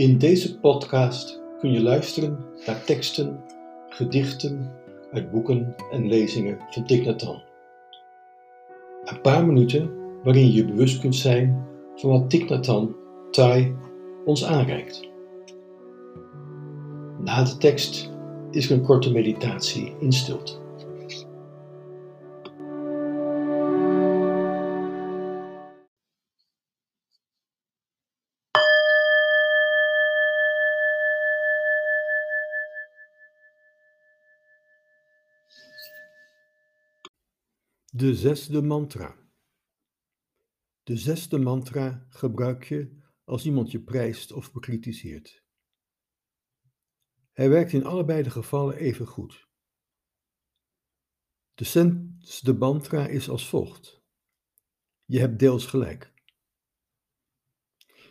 In deze podcast kun je luisteren naar teksten, gedichten uit boeken en lezingen van Thich Nhat Hanh. Een paar minuten waarin je bewust kunt zijn van wat Thich Nhat Hanh Thai ons aanreikt. Na de tekst is er een korte meditatie in stilte. De zesde mantra. De zesde mantra gebruik je als iemand je prijst of bekritiseert. Hij werkt in allebei de gevallen even goed. De zesde mantra is als volgt. Je hebt deels gelijk.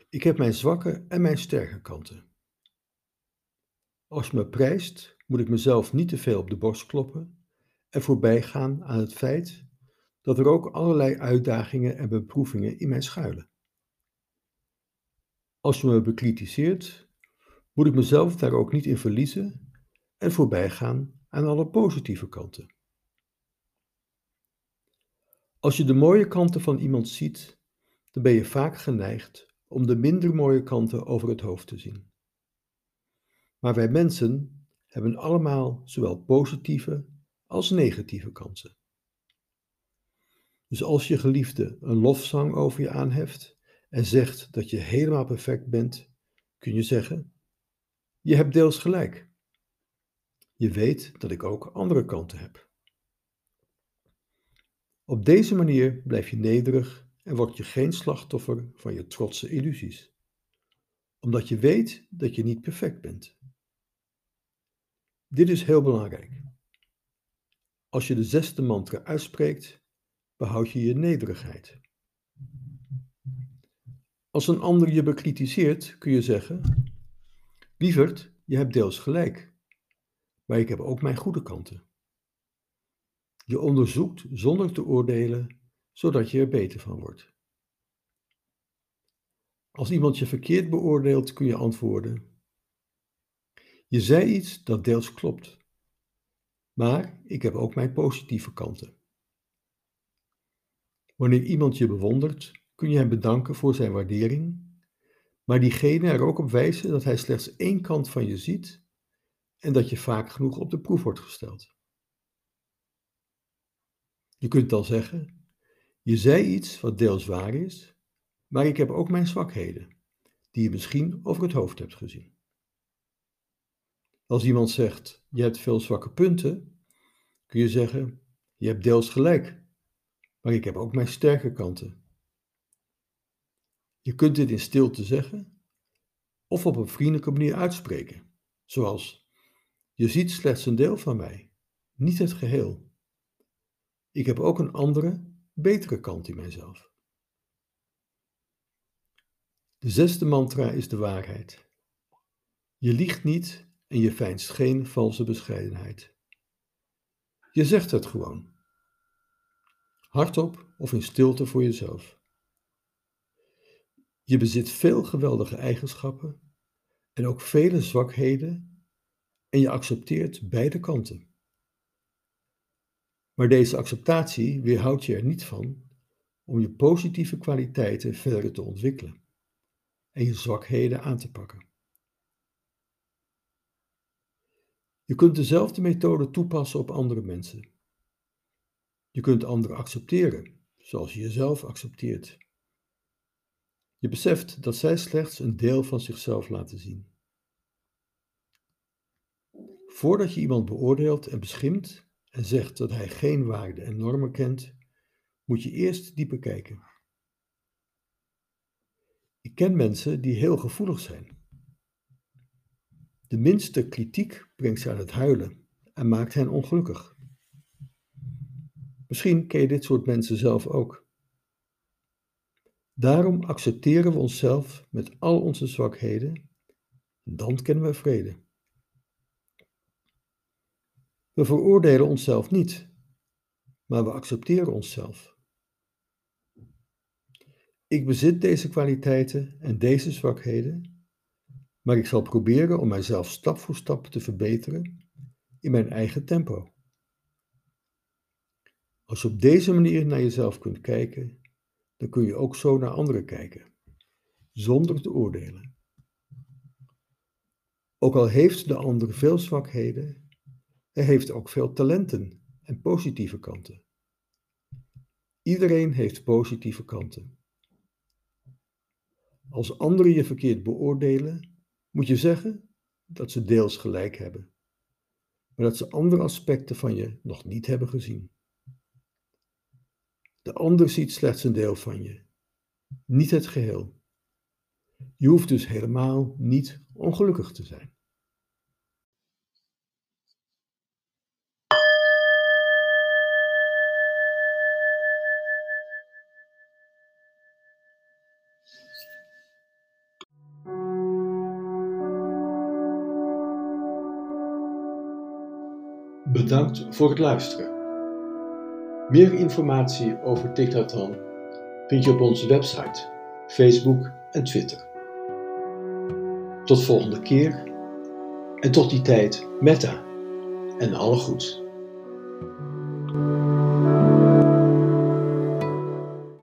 Ik heb mijn zwakke en mijn sterke kanten. Als je me prijst, moet ik mezelf niet te veel op de borst kloppen en voorbij gaan aan het feit dat er ook allerlei uitdagingen en beproevingen in mij schuilen. Als je me bekritiseert, moet ik mezelf daar ook niet in verliezen en voorbij gaan aan alle positieve kanten. Als je de mooie kanten van iemand ziet, dan ben je vaak geneigd om de minder mooie kanten over het hoofd te zien. Maar wij mensen hebben allemaal zowel positieve als negatieve kansen. Dus als je geliefde een lofzang over je aanheft en zegt dat je helemaal perfect bent, kun je zeggen: Je hebt deels gelijk. Je weet dat ik ook andere kanten heb. Op deze manier blijf je nederig en word je geen slachtoffer van je trotse illusies, omdat je weet dat je niet perfect bent. Dit is heel belangrijk. Als je de zesde mantra uitspreekt, behoud je je nederigheid. Als een ander je bekritiseert, kun je zeggen: Lieverd, je hebt deels gelijk, maar ik heb ook mijn goede kanten. Je onderzoekt zonder te oordelen, zodat je er beter van wordt. Als iemand je verkeerd beoordeelt, kun je antwoorden: Je zei iets dat deels klopt, maar ik heb ook mijn positieve kanten. Wanneer iemand je bewondert, kun je hem bedanken voor zijn waardering, maar diegene er ook op wijzen dat hij slechts één kant van je ziet en dat je vaak genoeg op de proef wordt gesteld. Je kunt dan zeggen: Je zei iets wat deels waar is, maar ik heb ook mijn zwakheden, die je misschien over het hoofd hebt gezien. Als iemand zegt: Je hebt veel zwakke punten, kun je zeggen: Je hebt deels gelijk, maar ik heb ook mijn sterke kanten. Je kunt dit in stilte zeggen of op een vriendelijke manier uitspreken, zoals: Je ziet slechts een deel van mij, niet het geheel. Ik heb ook een andere, betere kant in mijzelf. De zesde mantra is de waarheid. Je liegt niet en je veinst geen valse bescheidenheid. Je zegt het gewoon hardop of in stilte voor jezelf. Je bezit veel geweldige eigenschappen en ook vele zwakheden en je accepteert beide kanten. Maar deze acceptatie weerhoudt je er niet van om je positieve kwaliteiten verder te ontwikkelen en je zwakheden aan te pakken. Je kunt dezelfde methode toepassen op andere mensen. Je kunt anderen accepteren, zoals je jezelf accepteert. Je beseft dat zij slechts een deel van zichzelf laten zien. Voordat je iemand beoordeelt en beschimpt en zegt dat hij geen waarden en normen kent, moet je eerst dieper kijken. Ik ken mensen die heel gevoelig zijn. De minste kritiek brengt ze aan het huilen en maakt hen ongelukkig. Misschien ken je dit soort mensen zelf ook. Daarom accepteren we onszelf met al onze zwakheden, dan kennen we vrede. We veroordelen onszelf niet, maar we accepteren onszelf. Ik bezit deze kwaliteiten en deze zwakheden, maar ik zal proberen om mijzelf stap voor stap te verbeteren in mijn eigen tempo. Als je op deze manier naar jezelf kunt kijken, dan kun je ook zo naar anderen kijken, zonder te oordelen. Ook al heeft de ander veel zwakheden, hij heeft ook veel talenten en positieve kanten. Iedereen heeft positieve kanten. Als anderen je verkeerd beoordelen, moet je zeggen dat ze deels gelijk hebben, maar dat ze andere aspecten van je nog niet hebben gezien. De ander ziet slechts een deel van je, niet het geheel. Je hoeft dus helemaal niet ongelukkig te zijn. Bedankt voor het luisteren. Meer informatie over Tiktatan vind je op onze website, Facebook en Twitter. Tot volgende keer en tot die tijd, metta en alle goeds.